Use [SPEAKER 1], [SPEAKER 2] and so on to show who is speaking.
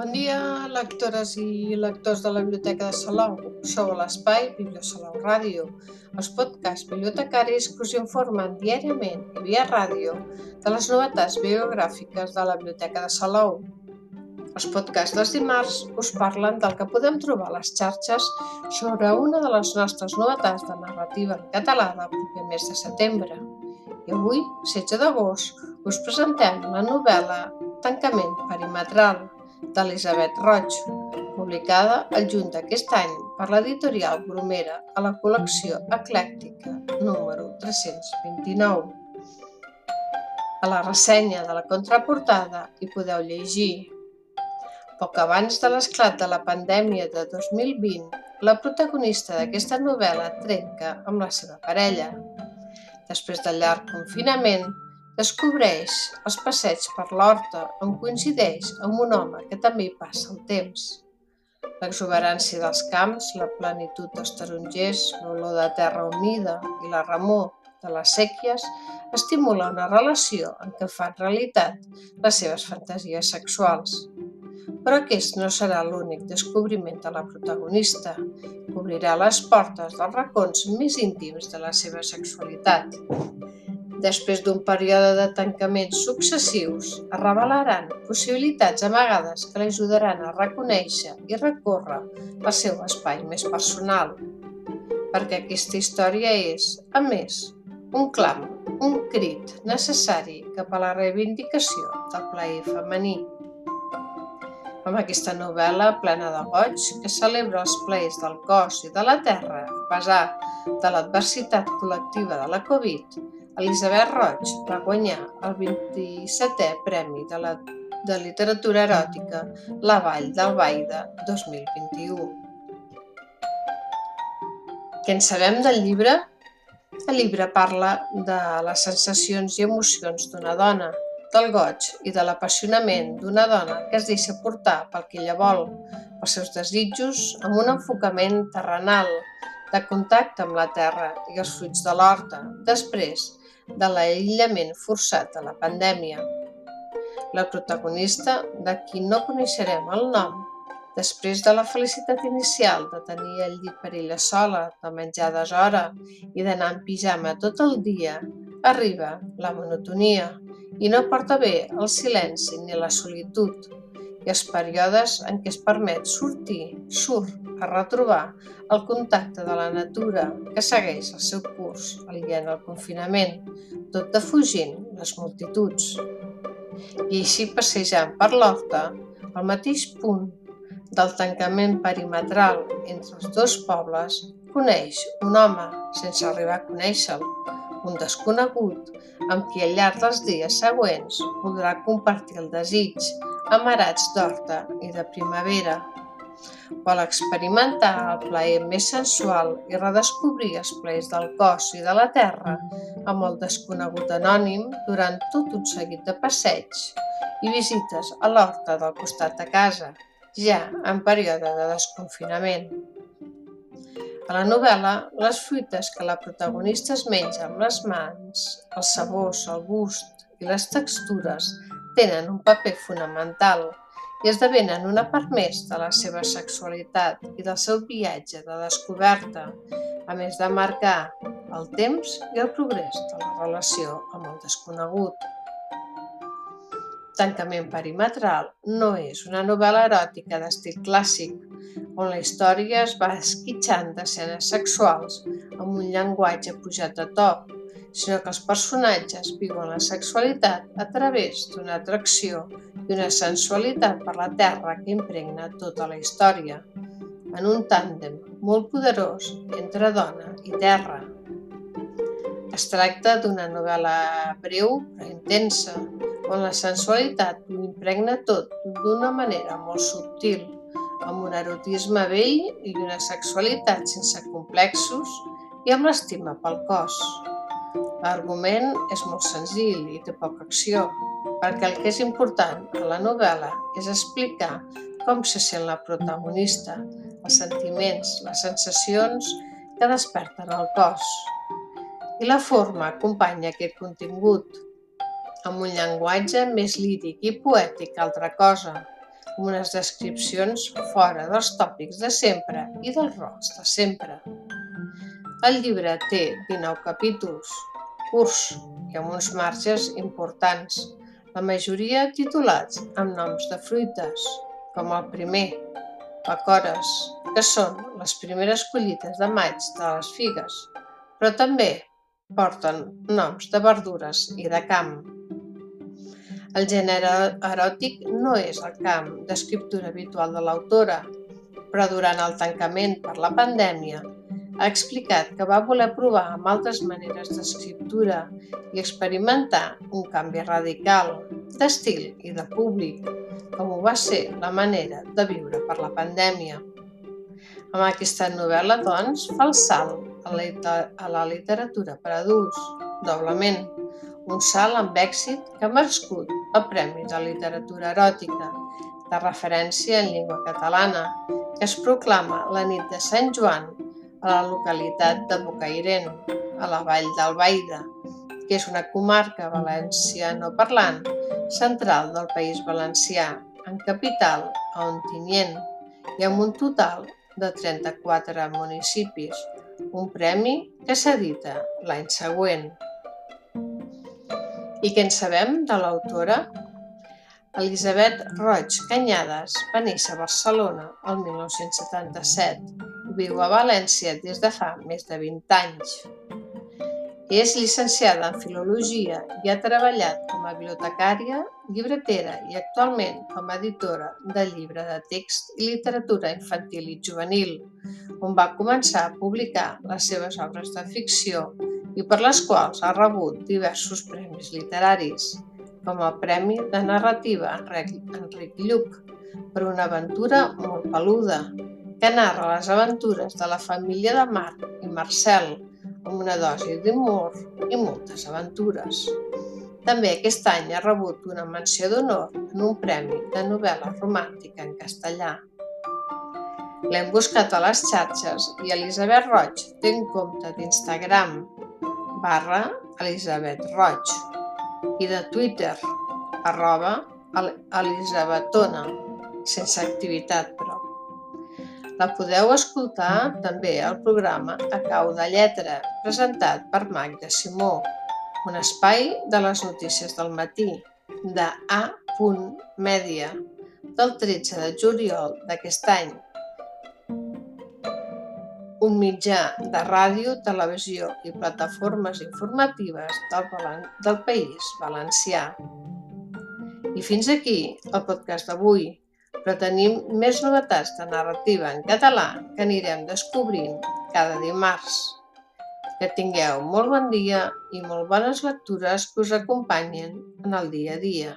[SPEAKER 1] Bon dia, lectores i lectors de la Biblioteca de Salou. Sou a l'espai Bibliosalou Ràdio. Els podcasts bibliotecaris que us informen diàriament i via ràdio de les novetats bibliogràfiques de la Biblioteca de Salou. Els podcasts dels dimarts us parlen del que podem trobar a les xarxes sobre una de les nostres novetats de narrativa en català del proper mes de setembre. I avui, 16 d'agost, us presentem la novel·la Tancament perimetral, d'Elisabet Roig, publicada el juny d'aquest any per l'editorial Bromera a la col·lecció eclèctica número 329. A la ressenya de la contraportada hi podeu llegir Poc abans de l'esclat de la pandèmia de 2020, la protagonista d'aquesta novel·la trenca amb la seva parella. Després del llarg confinament, Descobreix els passeigs per l'horta on coincideix amb un home que també hi passa el temps. L'exuberància dels camps, la plenitud dels tarongers, l'olor de terra humida i la remor de les sèquies estimula una relació en què fan realitat les seves fantasies sexuals. Però aquest no serà l'únic descobriment de la protagonista. Obrirà les portes dels racons més íntims de la seva sexualitat. Després d'un període de tancaments successius, es revelaran possibilitats amagades que l'ajudaran a reconèixer i recórrer el seu espai més personal. Perquè aquesta història és, a més, un clam, un crit necessari cap a la reivindicació del plaer femení. Amb aquesta novel·la plena de goig que celebra els plaers del cos i de la terra a pesar de l'adversitat col·lectiva de la Covid, Elisabet Roig va guanyar el 27è Premi de, la, de Literatura Eròtica La Vall d'Albaida 2021. Què en sabem del llibre? El llibre parla de les sensacions i emocions d'una dona, del goig i de l'apassionament d'una dona que es deixa portar pel que ella vol, pels seus desitjos, amb un enfocament terrenal, de contacte amb la terra i els fruits de l'horta, després de l'aïllament forçat de la pandèmia. La protagonista, de qui no coneixerem el nom, després de la felicitat inicial de tenir el llit per ella sola, de menjar deshora i d'anar en pijama tot el dia, arriba la monotonia i no porta bé el silenci ni la solitud i els períodes en què es permet sortir, surt a retrobar el contacte de la natura que segueix el seu curs aliant al confinament, tot defugint les multituds. I així passejant per l'horta, al mateix punt del tancament perimetral entre els dos pobles, coneix un home sense arribar a conèixer-lo, un desconegut amb qui al llarg dels dies següents podrà compartir el desig, amarats d'horta i de primavera. Vol experimentar el plaer més sensual i redescobrir els plaers del cos i de la terra amb el desconegut anònim durant tot un seguit de passeigs i visites a l'horta del costat de casa, ja en període de desconfinament. A la novel·la, les fruites que la protagonista es menja amb les mans, els sabors, el gust i les textures tenen un paper fonamental i esdevenen una part més de la seva sexualitat i del seu viatge de descoberta, a més de marcar el temps i el progrés de la relació amb el desconegut. Tancament perimetral no és una novel·la eròtica d'estil clàssic, on la història es va esquitxant d'escenes sexuals amb un llenguatge pujat a to, sinó que els personatges viuen la sexualitat a través d'una atracció i una sensualitat per la terra que impregna tota la història, en un tàndem molt poderós entre dona i terra. Es tracta d'una novel·la breu però intensa, on la sensualitat ho impregna tot d'una manera molt subtil, amb un erotisme vell i una sexualitat sense complexos i amb l'estima pel cos. L'argument és molt senzill i té poca acció, perquè el que és important a la novel·la és explicar com se sent la protagonista, els sentiments, les sensacions que desperten el cos. I la forma acompanya aquest contingut, amb un llenguatge més líric i poètic que altra cosa. amb unes descripcions fora dels tòpics de sempre i dels rols de sempre. El llibre té 19 capítols, curts i amb uns marges importants, la majoria titulats amb noms de fruites, com el primer, pacores, que són les primeres collites de maig de les figues, però també porten noms de verdures i de camp. El gènere eròtic no és el camp d'escriptura habitual de l'autora, però durant el tancament per la pandèmia ha explicat que va voler provar amb altres maneres d'escriptura i experimentar un canvi radical d'estil i de públic, com ho va ser la manera de viure per la pandèmia. Amb aquesta novel·la, doncs, fa el salt a la literatura per adults, doblement, un salt amb èxit que ha merescut el Premi de Literatura Eròtica, de referència en llengua catalana, que es proclama la nit de Sant Joan a la localitat de Bocairen, a la vall d'Albaida, que és una comarca valenciano parlant central del País Valencià, en capital a Ontinyent, i amb un total de 34 municipis, un premi que s'edita l'any següent. I què en sabem de l'autora? Elisabet Roig Canyades va néixer a Barcelona el 1977 i viu a València des de fa més de 20 anys. És llicenciada en Filologia i ha treballat com a bibliotecària, llibretera i actualment com a editora de llibre de text i literatura infantil i juvenil, on va començar a publicar les seves obres de ficció i per les quals ha rebut diversos premis literaris, com el Premi de Narrativa Enric Lluc per una aventura molt peluda, que narra les aventures de la família de Marc i Marcel, amb una dosi d'humor i moltes aventures. També aquest any ha rebut una menció d'honor en un premi de novel·la romàntica en castellà. L'hem buscat a les xarxes i Elisabet Roig té un compte d'Instagram barra Elisabet Roig i de Twitter arroba Elisabetona, sense activitat però. La podeu escoltar també al programa A cau de lletra, presentat per Magda Simó, un espai de les notícies del matí, de A. Media, del 13 de juliol d'aquest any, un mitjà de ràdio, televisió i plataformes informatives del, del País Valencià. I fins aquí el podcast d'avui, però tenim més novetats de narrativa en català que anirem descobrint cada dimarts. Que tingueu molt bon dia i molt bones lectures que us acompanyen en el dia a dia.